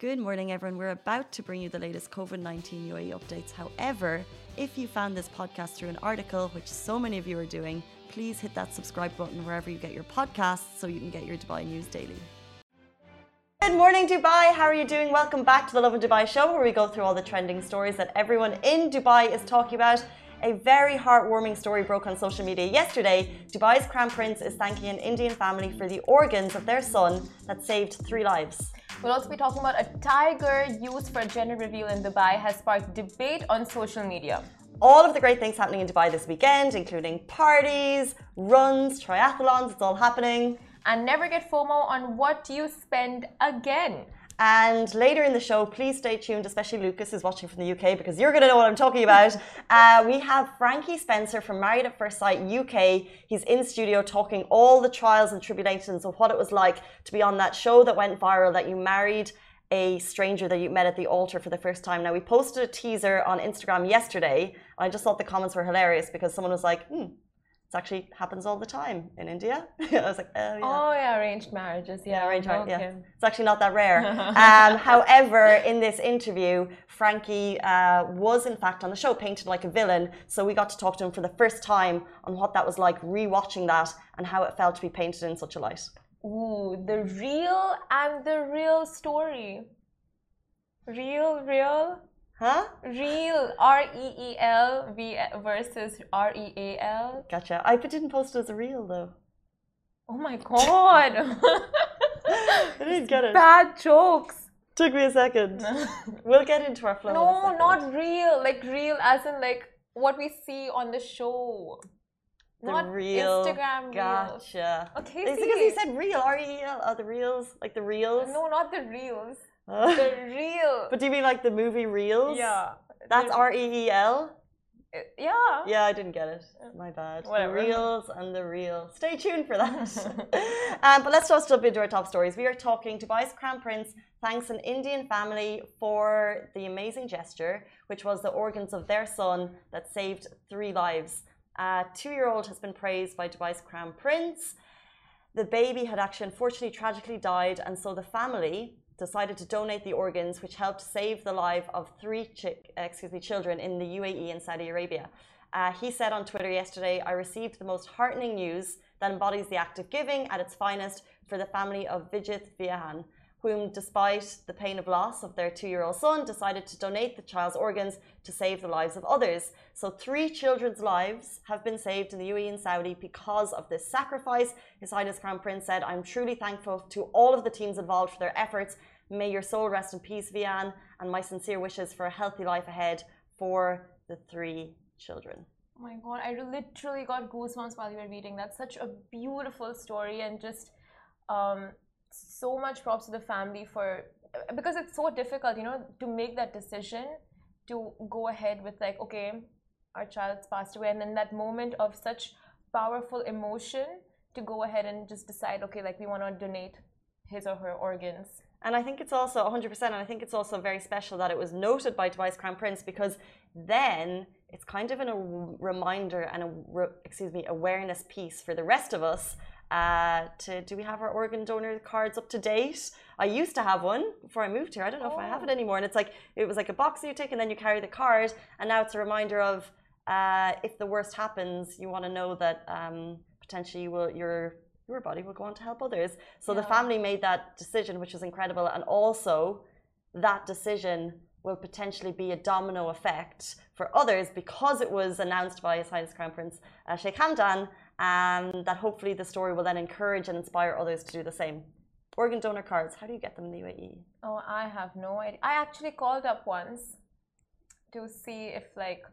Good morning, everyone. We're about to bring you the latest COVID 19 UAE updates. However, if you found this podcast through an article, which so many of you are doing, please hit that subscribe button wherever you get your podcasts so you can get your Dubai news daily. Good morning, Dubai. How are you doing? Welcome back to the Lovin Dubai show, where we go through all the trending stories that everyone in Dubai is talking about. A very heartwarming story broke on social media yesterday. Dubai's Crown Prince is thanking an Indian family for the organs of their son that saved three lives. We'll also be talking about a tiger used for a gender reveal in Dubai has sparked debate on social media. All of the great things happening in Dubai this weekend, including parties, runs, triathlons, it's all happening. And never get FOMO on what you spend again. And later in the show, please stay tuned, especially Lucas who's watching from the UK because you're going to know what I'm talking about. Uh, we have Franky Spencer from Married at First Sight UK. He's in studio talking all the trials and tribulations of what it was like to be on that show that went viral that you married a stranger that you met at the altar for the first time. Now, we posted a teaser on Instagram yesterday. And I just thought the comments were hilarious because someone was like, hmm, it actually happens all the time in India. I was like, oh yeah. Oh yeah, arranged marriages. Yeah, yeah arranged marriage. Yeah, it's actually not that rare. um, however, in this interview, Franky uh, was in fact on the show painted like a villain. So we got to talk to him for the first time on what that was like rewatching that and how it felt to be painted in such a light. Ooh, the real and the real story. Real, real. Huh? Real R E E L V versus R E A L. Gotcha. I didn't post it as a real though. Oh my god. I didn't get it. Bad jokes. Took me a second. we'll get into our flow. No, not real. Like real as in like what we see on the show. The not real. Instagram Gotcha. Okay. It's because you said real. R E E L. Oh, the reals. Like the reels. No, not the reels Uh, the real. But do you mean like the movie Reels? Yeah. That's R E E L? Uh, yeah. Yeah, I didn't get it. Uh, My bad. Whatever. The reels and the real. Stay tuned for that. um, but let's just jump into our top stories. We are talking Dubai's Crown Prince thanks an Indian family for the amazing gesture, which was the organs of their son that saved three lives. A two-year-old has been praised by Dubai's Crown Prince. The baby had actually unfortunately tragically died, and so the family decided to donate the organs, which helped save the life of three excuse me, children in the UAE and Saudi Arabia. Uh, he said on Twitter yesterday, I received the most heartening news that embodies the act of giving at its finest for the family of Vijit Viahan whom, despite the pain of loss of their two year old son, decided to donate the child's organs to save the lives of others. So, three children's lives have been saved in the UAE and Saudi because of this sacrifice. His Highness Crown Prince said, I'm truly thankful to all of the teams involved for their efforts. May your soul rest in peace, Vian, and my sincere wishes for a healthy life ahead for the three children. Oh my god, I literally got goosebumps while you were reading. That's such a beautiful story and just um, so much props to the family for because it's so difficult, you know, to make that decision to go ahead with like, okay, our child's passed away, and then that moment of such powerful emotion to go ahead and just decide, okay, like we want to donate his or her organs. And I think it's also 100%, and I think it's also very special that it was noted by Dubai's Crown Prince because then it's kind of a reminder and a, excuse me, awareness piece for the rest of us uh, to do we have our organ donor cards up to date? I used to have one before I moved here. I don't know oh. if I have it oh. anymore. And it's like it was like a box that you take and then you carry the card. And now it's a reminder of uh, if the worst happens, you want to know that um, potentially you will your your body will go on to help others. So yeah. the family made that decision, which was incredible, and also that decision will potentially be a domino effect for others because it was announced by His Highness Crown Prince uh, Sheikh Hamdan and that hopefully the story will then encourage and inspire others to do the same. Organ donor cards, how do you get them in the UAE? Oh, I have no idea. I actually called up once to see if, like,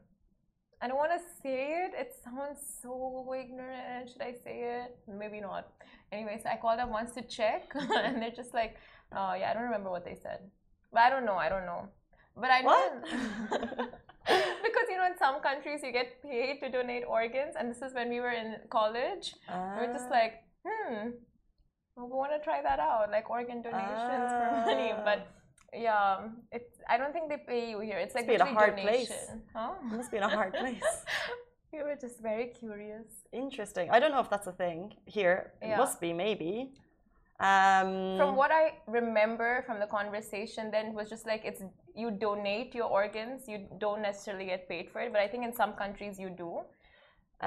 I don't want to say it. It sounds so ignorant. Should I say it? Maybe not. Anyways, I called up once to check, and they're just like, oh, yeah, I don't remember what they said. But I don't know. I don't know. But I know. because you know in some countries you get paid to donate organs and this is when we were in college we are just like hmm we want to try that out like organ donations for money ah. but yeah it's i don't think they pay you here it's like must be a hard donation. place huh? it must be in a hard place we were just very curious interesting i don't know if that's a thing here it yeah. must be maybe Um, from what I remember from the conversation, then it was just like it's you donate your organs, you don't necessarily get paid for it, but I think in some countries you do.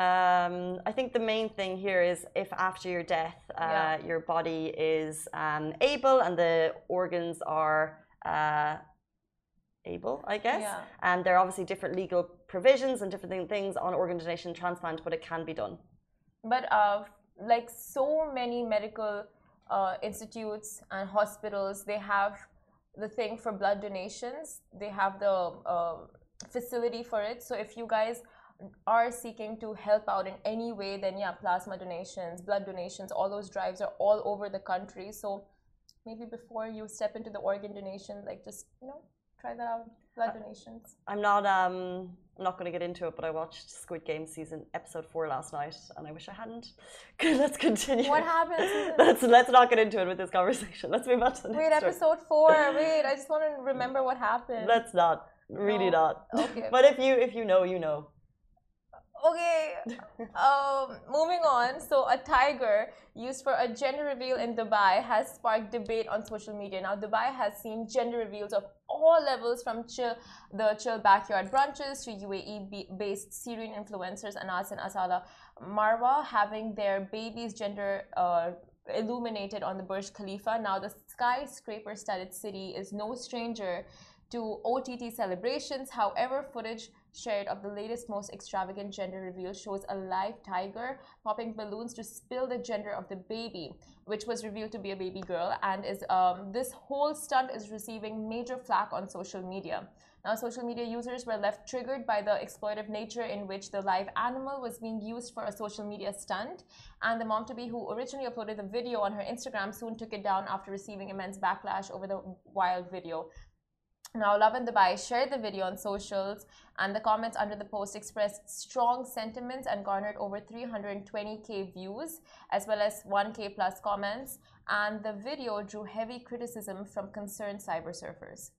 Um, I think the main thing here is if after your death, uh, Yeah. your body is um, able and the organs are uh, able, I guess. Yeah. And there are obviously different legal provisions and different things on organ donation transplant, but it can be done. But uh, like so many medical uh, institutes and hospitals, they have the thing for blood donations. They have the uh, facility for it. So if you guys are seeking to help out in any way, then yeah, plasma donations, blood donations, all those drives are all over the country. So maybe before you step into the organ donation, like just you know try that out. Blood donations. I'm not um I'm not going to get into it, but I watched Squid Game season episode four last night, and I wish I hadn't. let's continue. What happened? let's let's not get into it with this conversation. Let's move on to the next Wait, story. episode four. Wait, I just want to remember what happened. Let's not. Really No. not. Okay. but if you if you know, you know. Okay, um, moving on. So, a tiger used for a gender reveal in Dubai has sparked debate on social media. Now, Dubai has seen gender reveals of all levels from chill, the chill backyard brunches to UAE-based Syrian influencers Anas and Asala Marwah having their baby's gender uh, illuminated on the Burj Khalifa. Now, the skyscraper-studded city is no stranger to OTT celebrations. However, footage shared of the latest, most extravagant gender reveal shows a live tiger popping balloons to spill the gender of the baby, which was revealed to be a baby girl. And is um, this whole stunt is receiving major flack on social media. Now, social media users were left triggered by the exploitive nature in which the live animal was being used for a social media stunt. And the mom to be, who originally uploaded the video on her Instagram, soon took it down after receiving immense backlash over the wild video. Now, Lovin Dubai shared the video on socials, and the comments under the post expressed strong sentiments and garnered over 320k views, as well as 1k plus comments. And the video drew heavy criticism from concerned cyber surfers.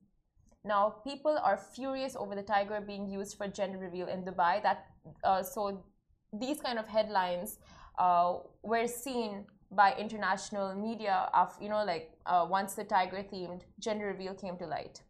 Now, people are furious over the tiger being used for gender reveal in Dubai. That uh, so these kind of headlines uh, were seen by international media of you know like uh, once the tiger themed gender reveal came to light.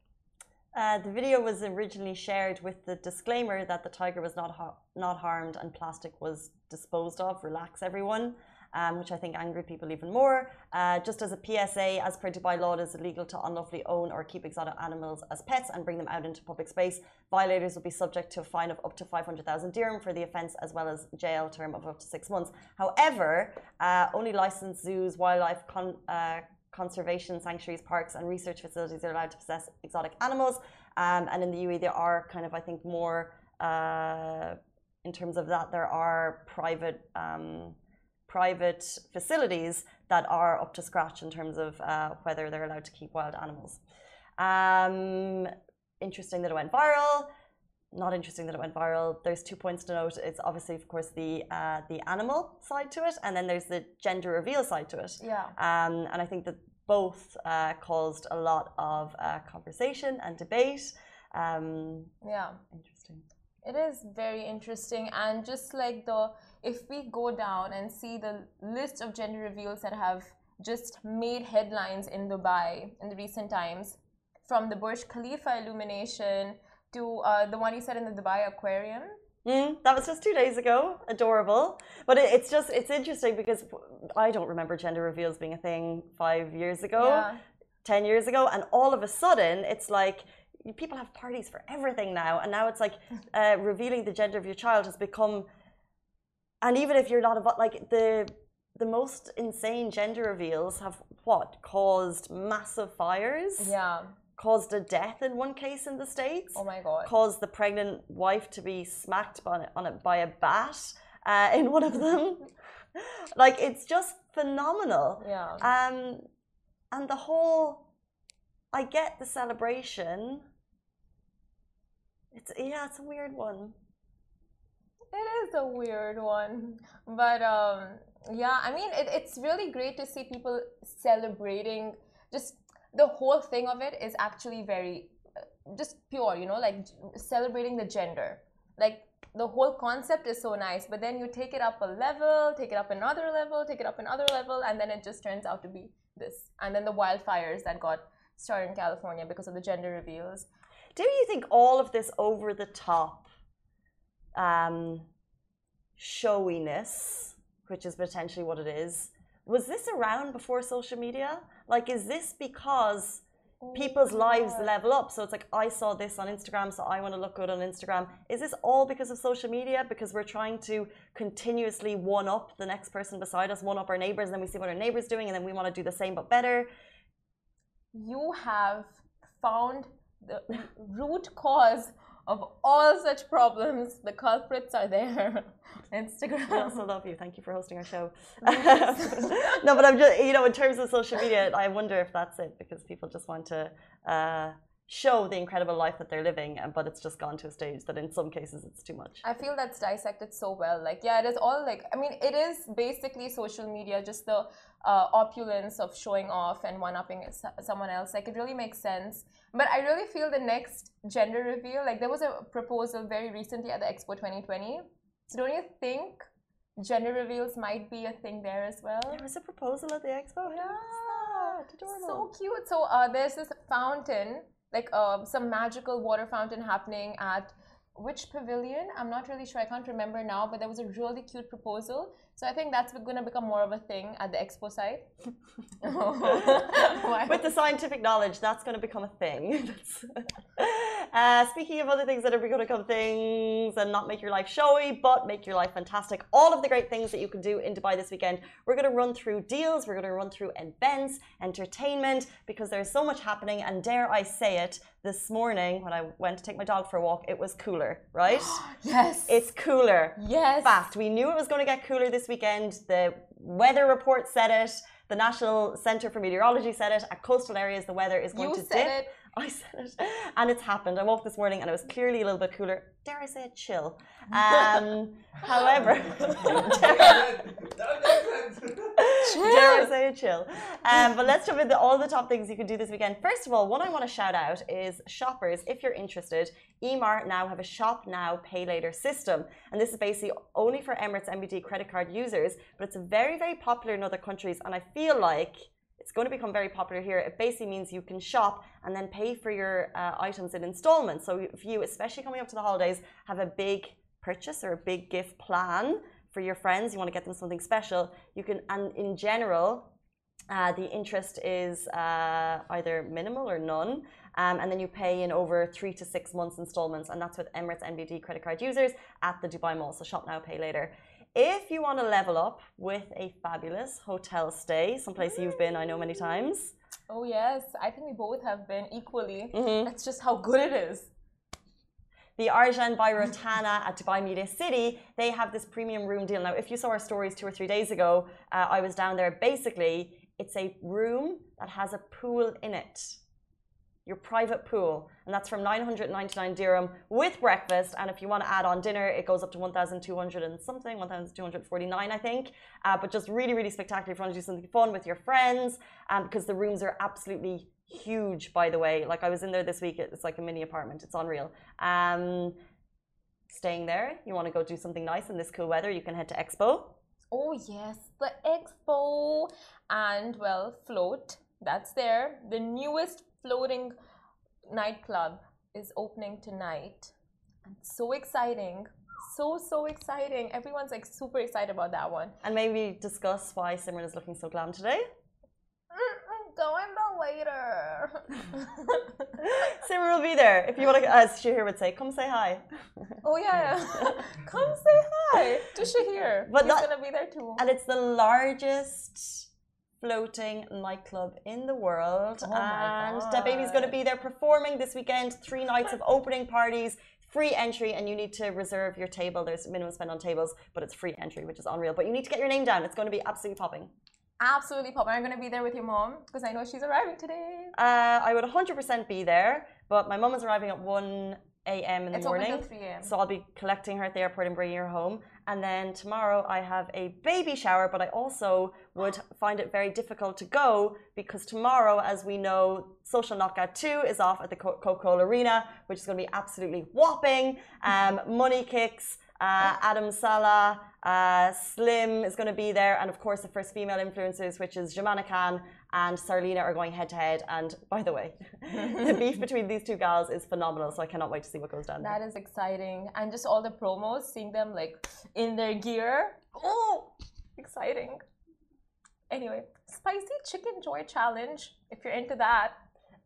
Uh, the video was originally shared with the disclaimer that the tiger was not ha- not harmed and plastic was disposed of. Relax, everyone. Um, which I think angered people even more. Uh, just as a PSA, as per Dubai law, it is illegal to unlawfully own or keep exotic animals as pets and bring them out into public space. Violators will be subject to a fine of up to 500,000 dirham for the offence, as well as jail term of up to six months. However, uh, only licensed zoos, wildlife con- uh, conservation sanctuaries, parks, and research facilities are allowed to possess exotic animals. Um, and in the UAE, there are kind of, I think, more uh, in terms of that. There are private. Um, private facilities that are up to scratch in terms of uh, whether they're allowed to keep wild animals. Um, interesting that it went viral. Not interesting that it went viral. There's two points to note. It's obviously, of course, the uh, the animal side to it, and then there's the gender reveal side to it. Yeah. Um, and I think that both uh, caused a lot of uh, conversation and debate. Um, Yeah. interesting. It is very interesting, and just like the if we go down and see the list of gender reveals that have just made headlines in Dubai in the recent times, from the Burj Khalifa illumination to uh, the one you said in the Dubai aquarium. Mm, that was just two days ago. Adorable. But it, it's just, it's interesting because I don't remember gender reveals being a thing five years ago, Yeah. 10 years ago. And all of a sudden, it's like people have parties for everything now. And now it's like uh, revealing the gender of your child has become, and even if you're not about, like the, the most insane gender reveals have what caused massive fires, Yeah. Caused a death in one case in the States Oh my god. caused the pregnant wife to be smacked by, on it by a bat uh, in one of them. like it's just phenomenal. Yeah. Um, and the whole, I get the celebration. It's yeah, it's a weird one. It is a weird one, but um, yeah, I mean, it, it's really great to see people celebrating. Just the whole thing of it is actually very, uh, just pure, you know, like celebrating the gender. Like the whole concept is so nice, but then you take it up a level, take it up another level, take it up another level, and then it just turns out to be this. And then the wildfires that got started in California because of the gender reveals. Do you think all of this over the top um, showiness, which is potentially what it is, was this around before social media? Like, is this because oh people's lives level up? So it's like, I saw this on Instagram, so I want to look good on Instagram. Is this all because of social media? Because we're trying to continuously one up the next person beside us, one up our neighbors, and then we see what our neighbors doing, and then we want to do the same but better. You have found the root cause of all such problems. The culprits are there. Instagram. I also love you. Thank you for hosting our show. no, but I'm just, you know, in terms of social media, I wonder if that's it because people just want to uh, show the incredible life that they're living, but it's just gone to a stage that in some cases it's too much. I feel that's dissected so well. Like, yeah, it is all like, I mean, it is basically social media, just the uh, opulence of showing off and one upping someone else. Like, it really makes sense. But I really feel the next gender reveal, like, there was a proposal very recently at the Expo 2020 so don't you think gender reveals might be a thing there as well? There was a proposal at the expo. Yeah, so cute. So uh, there's this fountain, like uh, some magical water fountain happening at which pavilion? I'm not really sure. I can't remember now, but there was a really cute proposal. So I think that's going to become more of a thing at the expo site. With the scientific knowledge, that's going to become a thing. uh, speaking of other things that are going to become things and not make your life showy, but make your life fantastic, all of the great things that you can do in Dubai this weekend, we're going to run through deals, we're going to run through events, entertainment, because there's so much happening. And dare I say it, this morning when I went to take my dog for a walk, it was cooler, right? yes. It's cooler. Yes. Fast. We knew it was going to get cooler this weekend. The weather report said it. The National Centre for Meteorology said it. At coastal areas, the weather is going you to said dip. It. I said it, and it's happened. I woke this morning and it was clearly a little bit cooler. Dare I say it, chill. Um, however, dare, dare I say it, chill. Um, but let's jump into all the top things you can do this weekend. First of all, one I want to shout out is shoppers. If you're interested, Emaar now have a shop now, pay later system, and this is basically only for Emirates NBD credit card users. But it's very, very popular in other countries, and I feel like it's going to become very popular here. It basically means you can shop and then pay for your uh, items in installments. So if you, especially coming up to the holidays, have a big purchase or a big gift plan for your friends, you want to get them something special, you can, and in general, uh, the interest is uh, either minimal or none. Um, and then you pay in over three to six months installments, and that's with Emirates NBD credit card users at the Dubai Mall. So shop now, pay later. If you want to level up with a fabulous hotel stay, someplace you've been, I know many times. Oh yes, I think we both have been equally. Mm-hmm. That's just how good it is. The Arjan by Rotana at Dubai Media City, they have this premium room deal. Now, if you saw our stories two or three days ago, uh, I was down there. Basically, it's a room that has a pool in it your private pool, and that's from 999 dirham with breakfast. And if you want to add on dinner, it goes up to 1,200 and something, 1,249, I think. Uh, but just really, really spectacular if you want to do something fun with your friends, um, because the rooms are absolutely huge, by the way. Like I was in there this week, it's like a mini apartment, it's unreal. Um, staying there, you want to go do something nice in this cool weather, you can head to Expo. Oh, yes, the Expo and well, float. That's there. The newest floating nightclub is opening tonight. And so exciting. So, so exciting. Everyone's like super excited about that one. And maybe discuss why Simran is looking so glam today. Go in the later. Simran will be there. If you want to, as Shahir would say, come say hi. Oh, yeah. come say hi to Shahir. But He's going to be there too. And it's the largest floating nightclub in the world. Oh and that baby's going to be there performing this weekend. Three nights of opening parties, free entry, and you need to reserve your table. There's minimum spend on tables, but it's free entry, which is unreal. But you need to get your name down. It's going to be absolutely popping. Absolutely popping. I'm going to be there with your mom because I know she's arriving today. Uh, I would 100% be there, but my mom is arriving at 1 a.m. in the it's morning. Open 3 a.m. So I'll be collecting her at the airport and bringing her home. And then tomorrow I have a baby shower, but I also would find it very difficult to go because tomorrow, as we know, Social Knockout 2 is off at the Coca Cola Arena, which is going to be absolutely whopping. Um, money kicks. Uh, Adam Saleh, uh, Slim is going to be there, and of course the first female influencers, which is Jumana Khan and Sarlina are going head to head. And by the way, the beef between these two gals is phenomenal. So I cannot wait to see what goes down. That there. is exciting, and just all the promos, seeing them like in their gear. Oh, exciting. Anyway, spicy chicken joy challenge. If you're into that.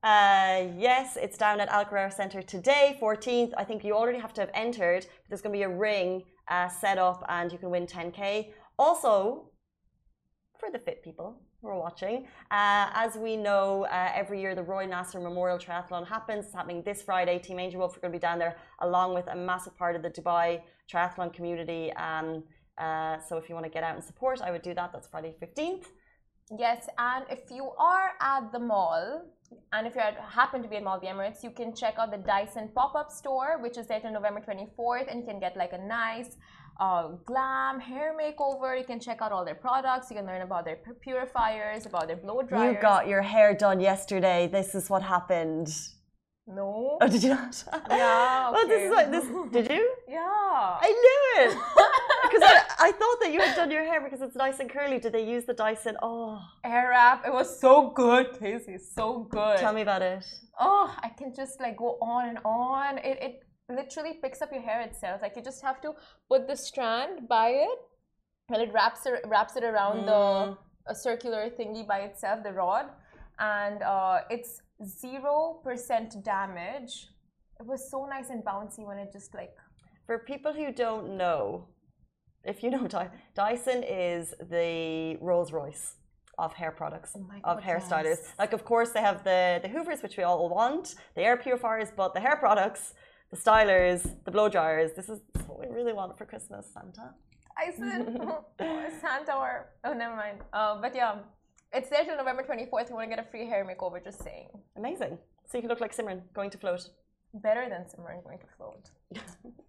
Uh, yes, it's down at Al Carrera Center today, 14th. I think you already have to have entered. There's going to be a ring uh, set up and you can win 10K. Also, for the fit people are watching, uh, as we know, uh, every year the Roy Nasr Memorial Triathlon happens. It's happening this Friday. Team Angel Wolf are going to be down there along with a massive part of the Dubai triathlon community. Um, uh, so if you want to get out and support, I would do that. That's Friday 15th. Yes, and if you are at the mall, and if you happen to be at Mall of the Emirates, you can check out the Dyson pop-up store, which is there till November 24th, and you can get like a nice uh, glam hair makeover. You can check out all their products. You can learn about their purifiers, about their blow dryers. You got your hair done yesterday. This is what happened. No. Oh, did you not? Yeah. Okay. well, this is what this. Did you? Yeah. I knew it. Because I, I thought that you had done your hair because it's nice and curly. Did they use the Dyson? Oh. Hair wrap. It was so good, Casey. So good. Tell me about it. Oh, I can just like go on and on. It it literally picks up your hair itself. Like you just have to put the strand by it, and it wraps it wraps it around mm. the a circular thingy by itself, the rod, and uh, it's zero percent damage. It was so nice and bouncy when it just like. For people who don't know, if you know Dyson is the Rolls Royce of hair products oh of hairstylers. Like of course they have the the Hoovers which we all want, the air purifiers, but the hair products the stylers, the blow dryers. This is what we really want for Christmas, Santa. I said oh, Santa or oh never mind. Uh, but yeah, it's there till November twenty fourth. You want to get a free hair makeover? Just saying. Amazing. So you can look like Simran going to float. Better than Simran going to float.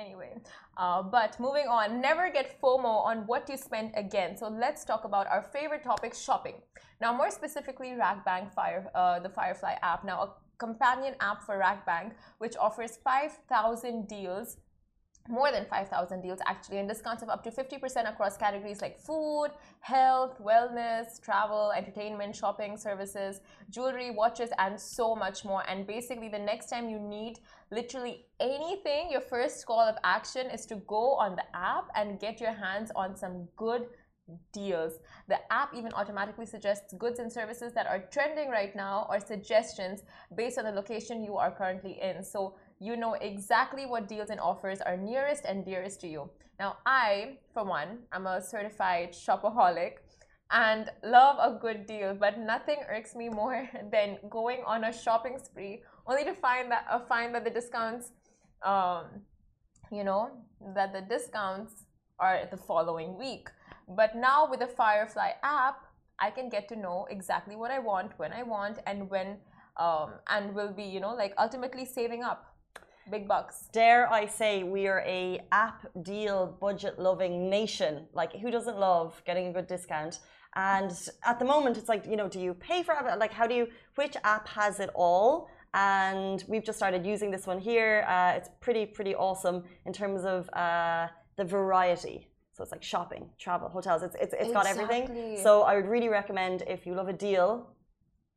anyway, uh, but moving on, never get FOMO on what you spend again. So let's talk about our favorite topic, shopping. Now, more specifically, RAKBank Fire, uh, the Firefly app. Now, a companion app for RAKBank, which offers 5,000 deals more than 5,000 deals actually, and discounts of up to 50% across categories like food, health, wellness, travel, entertainment, shopping, services, jewelry, watches, and so much more. And basically, the next time you need literally anything, your first call of action is to go on the app and get your hands on some good deals. The app even automatically suggests goods and services that are trending right now or suggestions based on the location you are currently in. So you know exactly what deals and offers are nearest and dearest to you. Now, I, for one, I'm a certified shopaholic and love a good deal, but nothing irks me more than going on a shopping spree only to find that uh, find that the discounts, um, you know, that the discounts are the following week. But now with the Firefly app, I can get to know exactly what I want, when I want, and when, um, and will be, you know, like ultimately saving up big bucks. Dare I say we are a app deal budget loving nation? Like who doesn't love getting a good discount? And at the moment, it's like you know, do you pay for it? Like how do you? Which app has it all? And we've just started using this one here. Uh, it's pretty pretty awesome in terms of uh, the variety. So it's like shopping, travel, hotels. It's it's, it's got everything. So I would really recommend if you love a deal,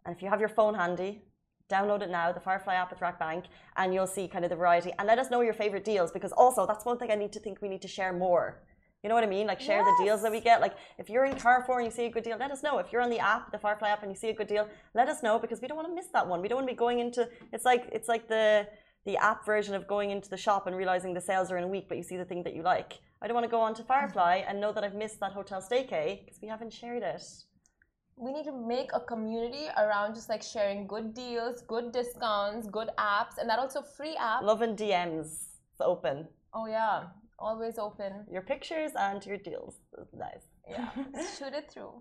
and if you have your phone handy, download it now, the Firefly app at RAKBank, and you'll see kind of the variety. And let us know your favorite deals because also that's one thing I need to think we need to share more. You know what I mean? Like share yes. the deals that we get. Like if you're in Carrefour and you see a good deal, let us know. If you're on the app, the Firefly app, and you see a good deal, let us know because we don't want to miss that one. We don't want to be going into. It's like it's like the the app version of going into the shop and realizing the sales are in a week, but you see the thing that you like. I don't want to go on to Firefly and know that I've missed that hotel staycay because we haven't shared it. We need to make a community around just like sharing good deals, good discounts, good apps, and that also free app. Love and DMs. It's open. Oh yeah, always open. Your pictures and your deals. That's Nice. Yeah, shoot it through.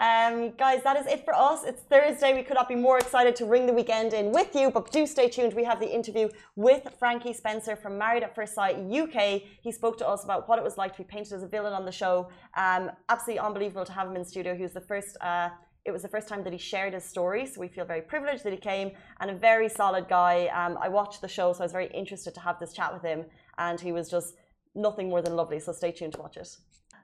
Um, guys, that is it for us. It's Thursday. We could not be more excited to ring the weekend in with you, but do stay tuned. We have the interview with Franky Spencer from Married at First Sight UK. He spoke to us about what it was like to be painted as a villain on the show. Um, absolutely unbelievable to have him in studio. He was the first. Uh, it was the first time that he shared his story, so we feel very privileged that he came and a very solid guy. Um, I watched the show, so I was very interested to have this chat with him, and he was just nothing more than lovely. So stay tuned to watch it.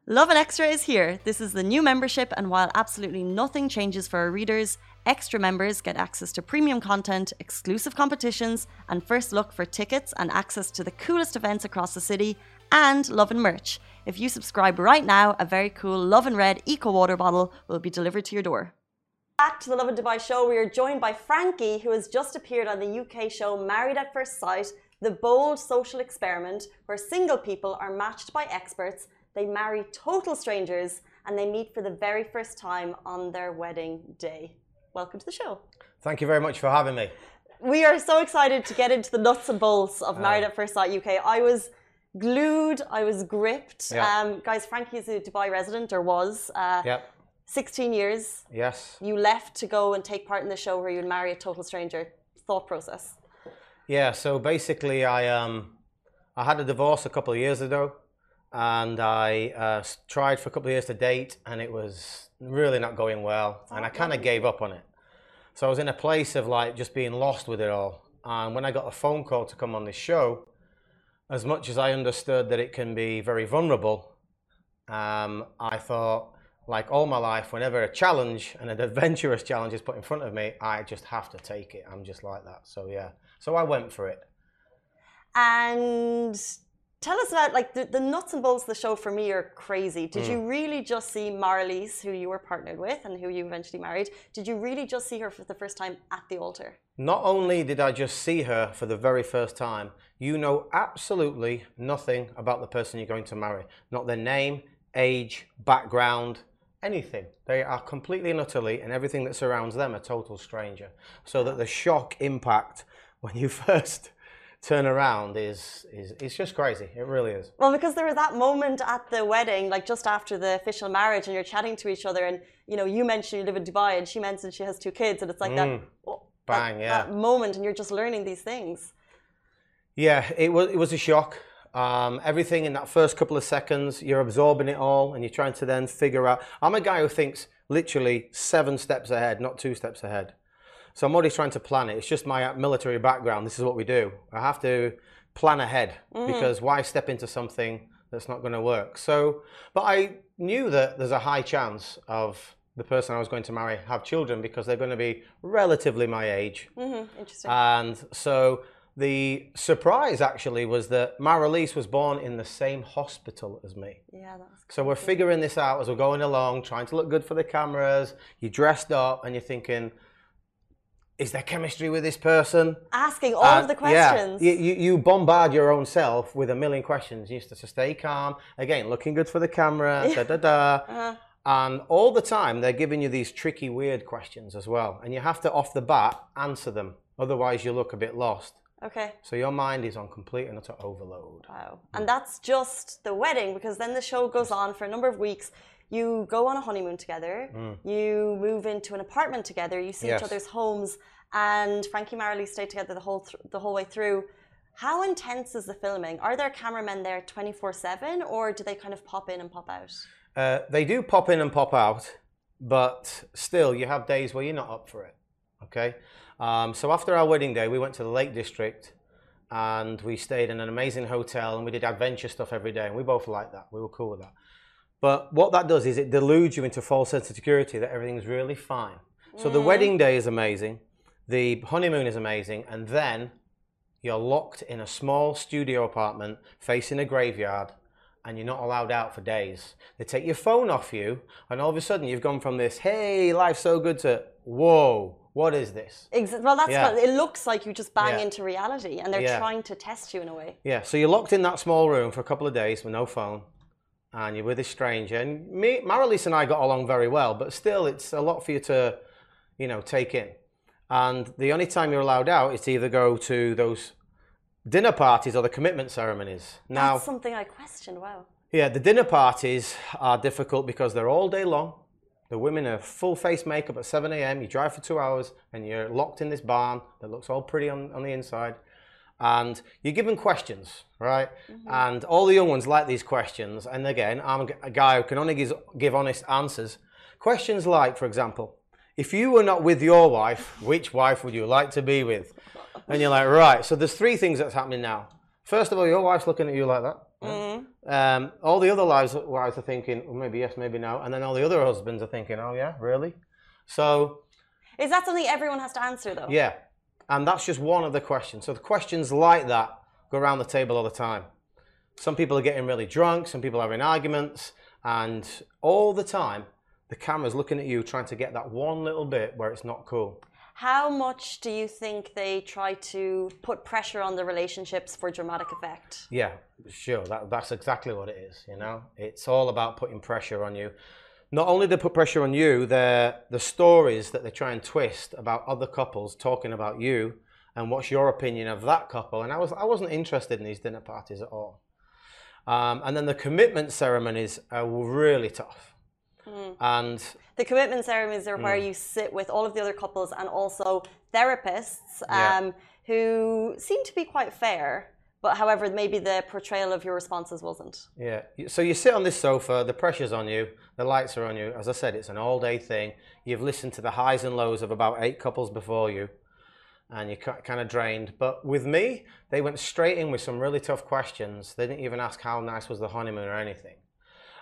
Lovin Extra is here. This is the new membership, and while absolutely nothing changes for our readers, extra members get access to premium content, exclusive competitions, and first look for tickets and access to the coolest events across the city, and love and merch. If you subscribe right now, a very cool Love and Red Eco Water bottle will be delivered to your door. Back to the Lovin Dubai show, we are joined by Franky, who has just appeared on the UK show Married at First Sight, the bold social experiment where single people are matched by experts they marry total strangers and they meet for the very first time on their wedding day. Welcome to the show. Thank you very much for having me. We are so excited to get into the nuts and bolts of Married at First Sight UK. I was glued, I was gripped. Yeah. Um, guys, Franky is a Dubai resident or was. Uh, yep. 16 years. Yes. You left to go and take part in the show where you'd marry a total stranger. Thought process. Yeah, so basically I um I had a divorce a couple of years ago and I uh, tried for a couple of years to date, and it was really not going well, and I kind of gave up on it. So I was in a place of like just being lost with it all. And when I got a phone call to come on this show, as much as I understood that it can be very vulnerable, um, I thought, like all my life, whenever a challenge and an adventurous challenge is put in front of me, I just have to take it. I'm just like that. So yeah, so I went for it. And tell us about like the, the nuts and bolts of the show for me are crazy. Did mm. you really just see Marilyse, who you were partnered with and who you eventually married? Did you really just see her for the first time at the altar? Not only did I just see her for the very first time, you know absolutely nothing about the person you're going to marry. Not their name, age, background, anything. They are completely and utterly, and everything that surrounds them, a total stranger. So that the shock impact when you first turn around is, is it's just crazy. It really is. Well, because there was that moment at the wedding, like just after the official marriage, and you're chatting to each other, and you know, you mentioned you live in Dubai, and she mentioned she has two kids, and it's like mm. that, oh, bang, that, yeah, that moment, and you're just learning these things. Yeah, it was it was a shock. Um, everything in that first couple of seconds, you're absorbing it all, and you're trying to then figure out. I'm a guy who thinks literally seven steps ahead, not two steps ahead. So I'm always trying to plan it. It's just my military background. This is what we do. I have to plan ahead mm. because why step into something that's not going to work? So, but I knew that there's a high chance of the person I was going to marry have children because they're going to be relatively my age. Mm-hmm. Interesting. And so the surprise actually was that Marilyse was born in the same hospital as me. Yeah, that's. So we're figuring this out as we're going along, trying to look good for the cameras. You dressed up, and you're thinking, is there chemistry with this person? Asking all uh, of the questions. Yeah, you, you bombard your own self with a million questions. You used to stay calm. Again, looking good for the camera. da da da. Uh-huh. And all the time, they're giving you these tricky, weird questions as well. And you have to, off the bat, answer them. Otherwise, you look a bit lost. Okay. So your mind is on complete and utter overload. Wow. And that's just the wedding because then the show goes on for a number of weeks you go on a honeymoon together, mm. you move into an apartment together, you see yes. each other's homes, and Franky Marley stay together the whole th- the whole way through. How intense is the filming? Are there cameramen there twenty four seven, or do they kind of pop in and pop out? Uh, they do pop in and pop out, but still, you have days where you're not up for it. Okay, um, so after our wedding day, we went to the Lake District and we stayed in an amazing hotel and we did adventure stuff every day, and we both liked that. We were cool with that. But what that does is it deludes you into false sense of security that everything's really fine. So mm. the wedding day is amazing, the honeymoon is amazing, and then you're locked in a small studio apartment facing a graveyard and you're not allowed out for days. They take your phone off you, and all of a sudden you've gone from this, hey, life's so good, to whoa, what is this? well, that's yeah. what it looks like. You just bang yeah. into reality, and they're yeah. trying to test you in a way. Yeah. So you're locked in that small room for a couple of days with no phone, and you're with a stranger. And me, Marilyse and I got along very well, but still, it's a lot for you to, you know, take in. And the only time you're allowed out is to either go to those dinner parties or the commitment ceremonies. Now, That's something I question. Wow. Yeah, the dinner parties are difficult because they're all day long. The women are full face makeup at 7 a.m. You drive for two hours and you're locked in this barn that looks all pretty on, on the inside and you're given questions, right? Mm-hmm. And all the young ones like these questions. And again, I'm a guy who can only give, give honest answers. Questions like, for example, if you were not with your wife, which wife would you like to be with? And you're like, right. So there's three things that's happening now. First of all, your wife's looking at you like that. Mm-hmm. Um, all the other wives, wives are thinking, well, maybe yes, maybe no, and then all the other husbands are thinking, oh yeah, really? So Is that something everyone has to answer though? yeah, and that's just one of the questions. So the questions like that go around the table all the time. Some people are getting really drunk, some people are having arguments, and all the time the camera's looking at you trying to get that one little bit where it's not cool. How much do you think they try to put pressure on the relationships for dramatic effect? Yeah, sure. That, that's exactly what it is. You know, it's all about putting pressure on you. Not only do they put pressure on you, they're the stories that they try and twist about other couples talking about you and what's your opinion of that couple. And I was I wasn't interested in these dinner parties at all. Um, and then the commitment ceremonies are really tough. And The commitment ceremonies are Mm. where you sit with all of the other couples and also therapists Yeah. um, who seem to be quite fair, but however, maybe the portrayal of your responses wasn't. Yeah. So you sit on this sofa, the pressure's on you, the lights are on you. As I said, it's an all day thing. You've listened to the highs and lows of about eight couples before you, and you're kind of drained. But with me, they went straight in with some really tough questions. They didn't even ask how nice was the honeymoon or anything.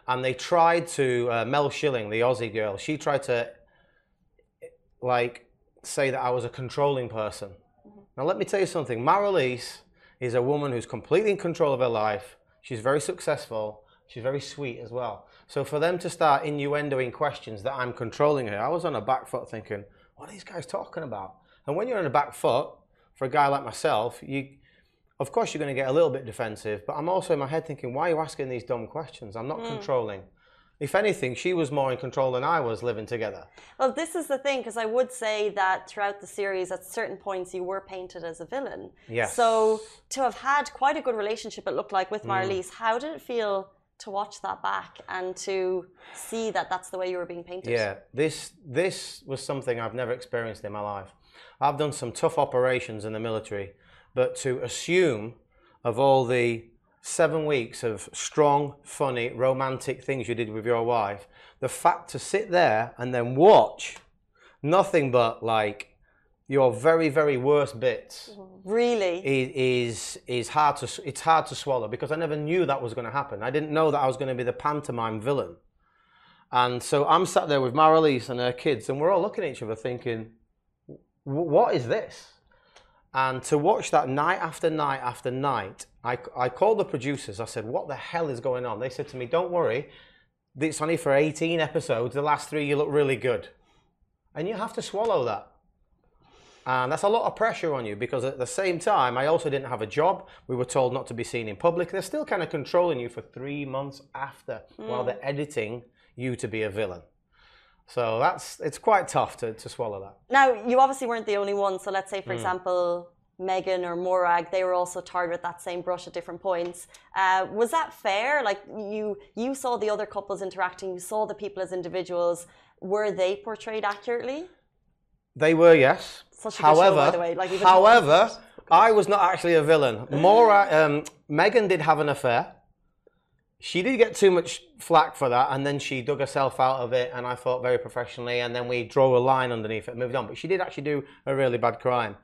And they tried to, uh, Mel Schilling, the Aussie girl, she tried to, like, say that I was a controlling person. Now, let me tell you something. Marilyse is a woman who's completely in control of her life. She's very successful. She's very sweet as well. So for them to start innuendoing questions that I'm controlling her, I was on a back foot thinking, what are these guys talking about? And when you're on a back foot, for a guy like myself, you, of course, you're going to get a little bit defensive. But I'm also in my head thinking, why are you asking these dumb questions? I'm not hmm. controlling. If anything, she was more in control than I was living together. Well, this is the thing, because I would say that throughout the series, at certain points, you were painted as a villain. Yes. So to have had quite a good relationship, it looked like Mm. with Marilyse, how did it feel to watch that back and to see that that's the way you were being painted? Yeah, this this was something I've never experienced in my life. I've done some tough operations in the military, but to assume of all the seven weeks of strong, funny, romantic things you did with your wife, the fact to sit there and then watch nothing but like your very, very worst bits Really? is is is hard to it's hard to swallow because I never knew that was going to happen. I didn't know that I was going to be the pantomime villain. And so I'm sat there with Marilyse and her kids, and we're all looking at each other thinking, "What is this?" And to watch that night after night after night, I, I called the producers. I said, "What the hell is going on?" They said to me, "Don't worry, it's only for 18 episodes. The last three, you look really good," and you have to swallow that. And that's a lot of pressure on you because at the same time, I also didn't have a job. We were told not to be seen in public. They're still kind of controlling you for three months after while hmm. they're editing you to be a villain. So that's it's quite tough to, to swallow that. Now, you obviously weren't the only one. So let's say, for example, Megan or Morag, they were also tarred with that same brush at different points. Uh, was that fair? Like you, you saw the other couples interacting, you saw the people as individuals. Were they portrayed accurately? They were, yes. Such a good show, however, by the way, like, however, I was not actually a villain. Mora, um, Megan did have an affair. She did get too much flack for that, and then she dug herself out of it, and I thought very professionally, and then we drew a line underneath it and moved on. But she did actually do a really bad crime.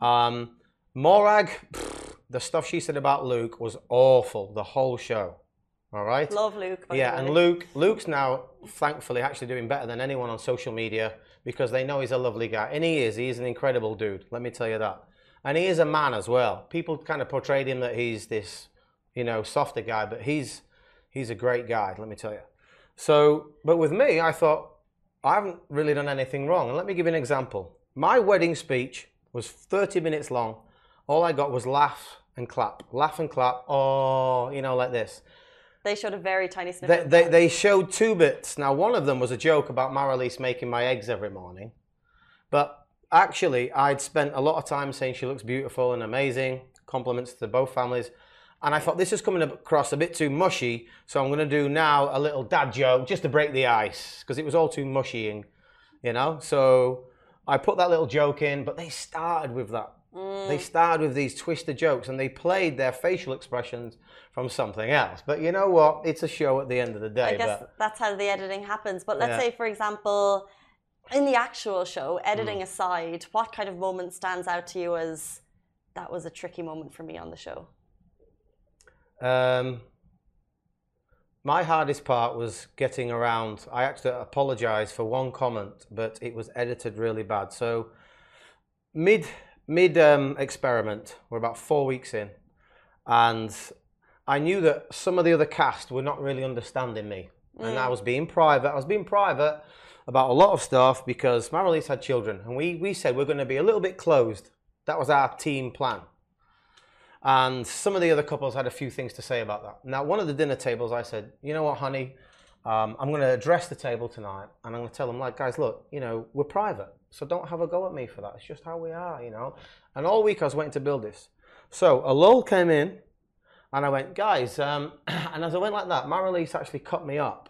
Um, Morag, pfft, the stuff she said about Luke was awful, the whole show. All right? Love Luke. Yeah, and. Luke, Luke's now thankfully actually doing better than anyone on social media because they know he's a lovely guy, and he is. He's an incredible dude. Let me tell you that. And he is a man as well. People kind of portrayed him that he's this, you know, softer guy, but he's he's a great guy. Let me tell you. So, but with me, I thought I haven't really done anything wrong. And let me give you an example. My wedding speech was 30 minutes long. All I got was laugh and clap, laugh and clap. Oh, you know, like this. They showed a very tiny snippet. They, they, they showed two bits. Now, one of them was a joke about Marilyse making my eggs every morning. But actually, I'd spent a lot of time saying she looks beautiful and amazing, compliments to both families. And I thought this is coming across a bit too mushy, so I'm going to do now a little dad joke just to break the ice because it was all too mushy, and you know. So I put that little joke in, but they started with that. Mm. They started with these twisted jokes, and they played their facial expressions from something else. But you know what? It's a show at the end of the day. I guess but that's how the editing happens. But let's Yeah. say, for example, in the actual show, editing mm. aside, what kind of moment stands out to you as that was a tricky moment for me on the show? Um, my hardest part was getting around. I actually to apologize for one comment, but it was edited really bad. So mid mid um, experiment, we're about four weeks in, and I knew that some of the other cast were not really understanding me, and I was being private. I was being private about a lot of stuff because Marilyse had children, and we we said we're going to be a little bit closed. That was our team plan. And some of the other couples had a few things to say about that. Now, one of the dinner tables, I said, you know what, honey, um, I'm going to address the table tonight, and I'm going to tell them, like, guys, look, you know, we're private, so don't have a go at me for that. It's just how we are, you know. And all week I was waiting to build this. So a lull came in, and I went, guys, um, and as I went like that, Marilyse actually cut me up.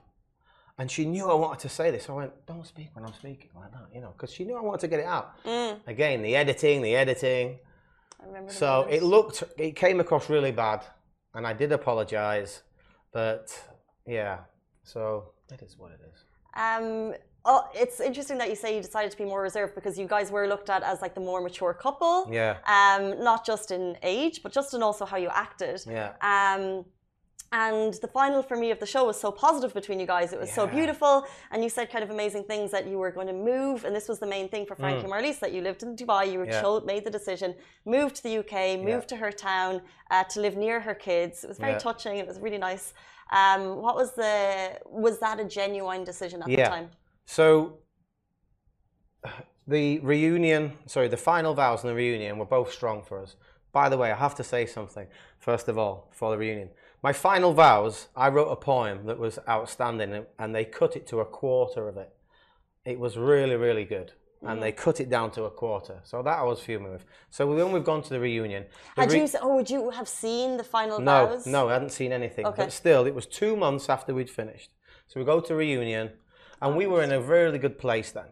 And she knew I wanted to say this. So I went, don't speak when I'm speaking like that, you know, because she knew I wanted to get it out. Again, the editing, the editing. So it looked, it came across really bad, and I did apologise, but yeah, so it is what it is. Um, oh, it's interesting that you say you decided to be more reserved because you guys were looked at as like the more mature couple. Yeah, Um, not just in age, but just in also how you acted. yeah, Um, and the final for me of the show was so positive between you guys. It was so beautiful, and you said kind of amazing things that you were going to move. And this was the main thing for Franky and Marilyse that you lived in Dubai. You were Mm. Yeah. cho- made the decision, moved to the UK, moved to her town uh, to live near her kids. It was very Yeah. touching. It was really nice. Um, what was the? Was that a genuine decision at the Yeah. time? So the reunion, sorry, the final vows and the reunion were both strong for us. By the way, I have to say something first of all for the reunion. My final vows, I wrote a poem that was outstanding, and- they cut it to a quarter of it. It was really, really good, and they cut it down to a quarter. So that I was fuming with. So when we've gone to the reunion, the Had re- you? Oh, would you have seen the final no, vows? no, I hadn't seen anything. Okay. But still, it was two months after we'd finished. So we go to reunion, and we were in a really good place then.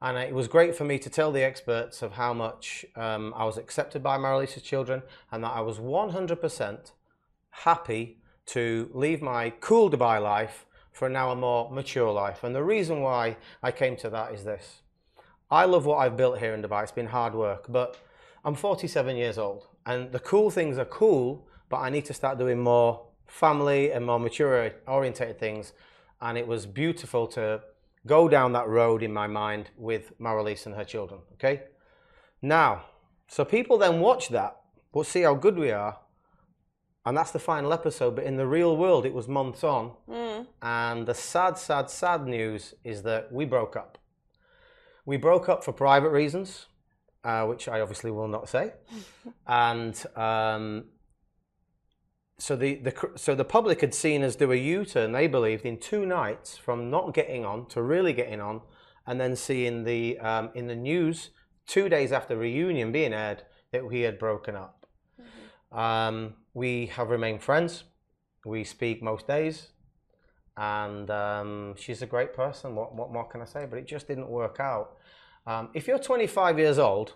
And it was great for me to tell the experts of how much um, I was accepted by Marilyse's children, and that I was 100% happy to leave my cool Dubai life for now a more mature life. And the reason why I came to that is this. I love what I've built here in Dubai. It's been hard work, but I'm 47 years old, and the cool things are cool, but I need to start doing more family and more mature orientated things. And it was beautiful to go down that road in my mind with Marilyse and her children. Okay, now, so people then watch that, but see how good we are, and that's the final episode. But in the real world, it was months on, and the sad, sad, sad news is that we broke up. We broke up for private reasons, uh, which I obviously will not say, and um, so the, the so the public had seen us do a U-turn. They believed in two nights from not getting on to really getting on, and then seeing the um, in the news two days after reunion being aired that we had broken up. Um, we have remained friends. We speak most days, and um, she's a great person. What, what more can I say? But it just didn't work out. Um, if you're 25 years old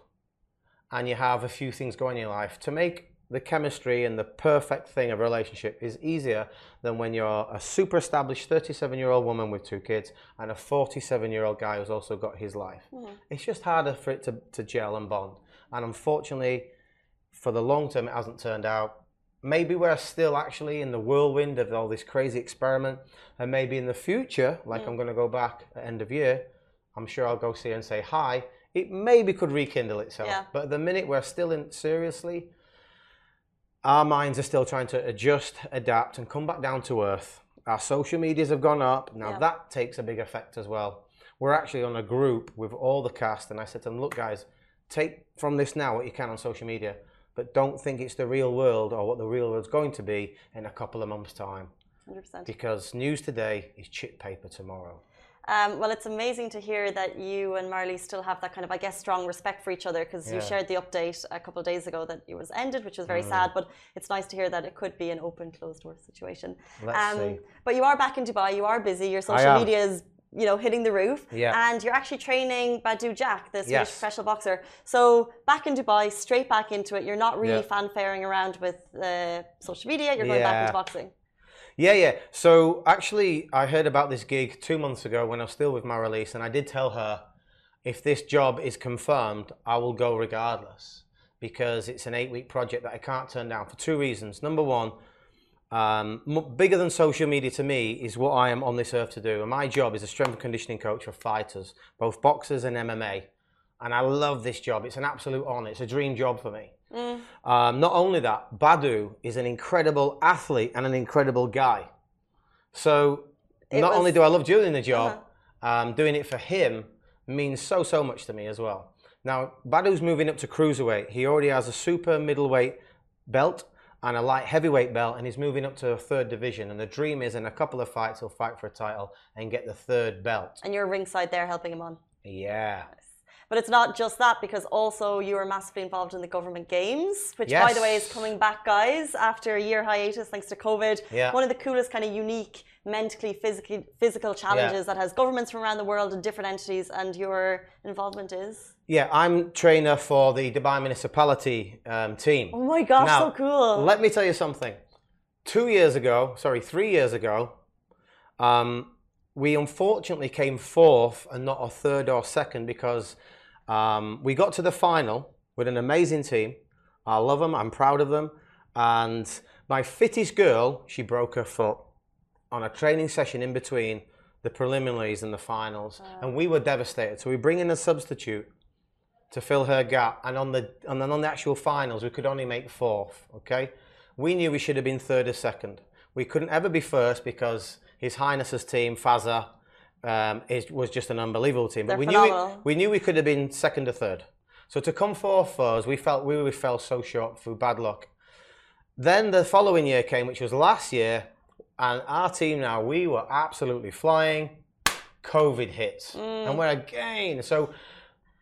and you have a few things going in your life, to make the chemistry and the perfect thing of a relationship is easier than when you're a super established 37 year old woman with two kids and a 47 year old guy who's also got his life. It's just harder for it to, to gel and bond. And unfortunately, for the long term, it hasn't turned out. Maybe we're still actually in the whirlwind of all this crazy experiment, and maybe in the future, like hmm. I'm going to go back at end of year, I'm sure I'll go see her and say hi. It maybe could rekindle itself, Yeah. but at the minute we're still in seriously. Our minds are still trying to adjust, adapt, and come back down to earth. Our social medias have gone up. Now Yeah. that takes a big effect as well. We're actually on a group with all the cast, and I said to them, "Look, guys, take from this now what you can on social media, but don't think it's the real world or what the real world's going to be in a couple of months' time, 100%. because news today is chip paper tomorrow." Um, well, it's amazing to hear that you and Marley still have that kind of, I guess, strong respect for each other because you shared the update a couple of days ago that it was ended, which was very Mm. sad. But it's nice to hear that it could be an open, closed door situation. Um, Let's see. But you are back in Dubai. You are busy. Your social media is, you know, hitting the roof. Yeah. And you're actually training Badou Jack, the Swedish Yes. professional boxer. So back in Dubai, straight back into it. You're not really Yeah. fanfaring around with uh, social media. You're going back into boxing. Yeah, yeah. So actually, I heard about this gig two months ago when I was still with Marilyse, and I did tell her if this job is confirmed, I will go regardless because it's an eight week project that I can't turn down for two reasons. Number one, um, bigger than social media to me is what I am on this earth to do. And my job is a strength and conditioning coach for fighters, both boxers and MMA. And I love this job. It's an absolute honor. It's a dream job for me. Mm. Um, not only that, Badou is an incredible athlete and an incredible guy. So It not was- only do I love doing the job, Uh-huh. um, doing it for him means so so much to me as well. Now Badou's moving up to cruiserweight. He already has a super middleweight belt and a light heavyweight belt, and he's moving up to a third division. And the dream is in a couple of fights he'll fight for a title and get the third belt. And you're ringside there helping him on. Yeah. But it's not just that because also you were massively involved in the government games, which by the way is coming back, guys, after a year hiatus thanks to COVID. Yeah. One of the coolest kind of unique mentally physically physical challenges that has governments from around the world and different entities and your involvement is. Yeah, I'm trainer for the Dubai municipality um, team. Oh my gosh, Now, so cool. Let me tell you something. Two years ago, sorry, three years ago, um, we unfortunately came fourth and not a third or second because um, we got to the final with an amazing team. I love them. I'm proud of them. And my fittest girl, she broke her foot on a training session in between the preliminaries and the finals, and we were devastated. So we bring in a substitute to fill her gap, and on the and then on the actual finals, we could only make fourth. Okay, we knew we should have been third or second. We couldn't ever be first because His Highness's team, Fazza, um, is, was just an unbelievable team. But They're we knew we, we knew we could have been second or third. So to come fourth for us, we felt we really fell so short through bad luck. Then the following year came, which was last year, and our team now we were absolutely flying. COVID hits, Mm. and we're again. So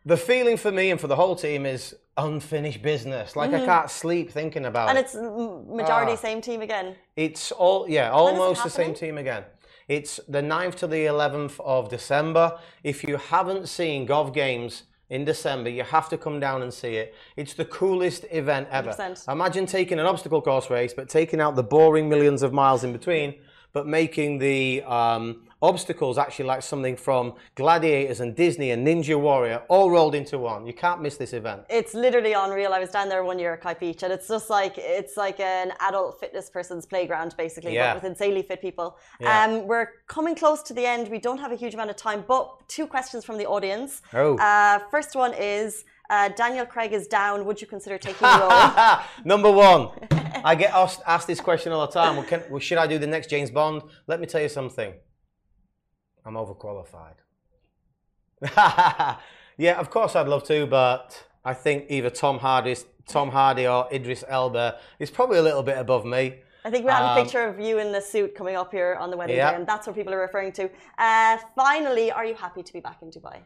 the feeling for me and for the whole team is unfinished business. Like I can't sleep thinking about Mm-hmm. and it. it's majority Ah. same team again. It's all yeah, almost the same team again. It's the 9th to the 11th of December. If you haven't seen Gov Games in December, you have to come down and see it. It's the coolest event ever. 100%. Imagine taking an obstacle course race, but taking out the boring millions of miles in between, but making the um, obstacles actually like something from Gladiators and Disney and Ninja Warrior all rolled into one. You can't miss this event. It's literally unreal. I was down there one year at Kite Beach, and it's just like it's like an adult fitness person's playground, basically, Yeah. but with insanely fit people. Yeah. Um, we're coming close to the end. We don't have a huge amount of time, but two questions from the audience. Oh. Uh, first one is uh, Daniel Craig is down. Would you consider taking the role? Number one, I get asked, asked this question all the time. Well, can, well, should I do the next James Bond? Let me tell you something. I'm overqualified. yeah, of course I'd love to, but I think either Tom Hardy, Tom Hardy or Idris Elba is probably a little bit above me. I think we have a Um, picture of you in the suit coming up here on the wedding Yeah. day, and that's what people are referring to. Uh, finally, are you happy to be back in Dubai?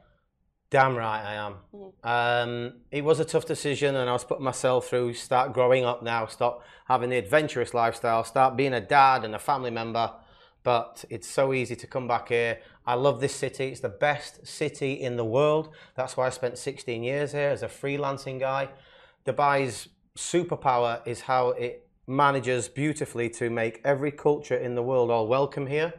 Damn right I am. Um, it was a tough decision, and I was putting myself through. Start growing up now. Stop having the adventurous lifestyle. Start being a dad and a family member. But it's so easy to come back here. I love this city. It's the best city in the world. That's why I spent 16 years here as a freelancing guy. Dubai's superpower is how it manages beautifully to make every culture in the world all welcome here.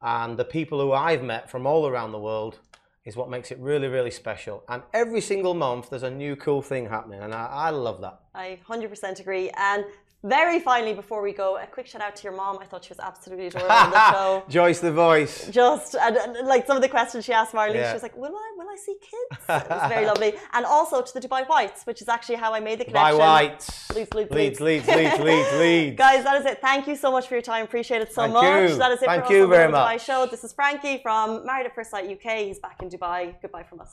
And the people who I've met from all around the world is what makes it really, really special. And every single month, there's a new cool thing happening, and I, I love that. I 100% agree. And very finally, before we go, a quick shout out to your mom. I thought she was absolutely adorable on the show. Joyce the voice. Just and, and, like some of the questions she asked Marley, Yeah. she was like, "Will I? Will I see kids?" It was very lovely. And also to the Dubai Whites, which is actually how I made the connection. Whites. Leeds, Leeds, Leeds, Leeds. Leeds, Leeds, Leeds. Guys, that is it. Thank you so much for your time. Appreciate it so Thank much. you. That is it Thank for you us on the very Dubai much. show. This is Franky from Married at First Sight UK. He's back in Dubai. Goodbye from us.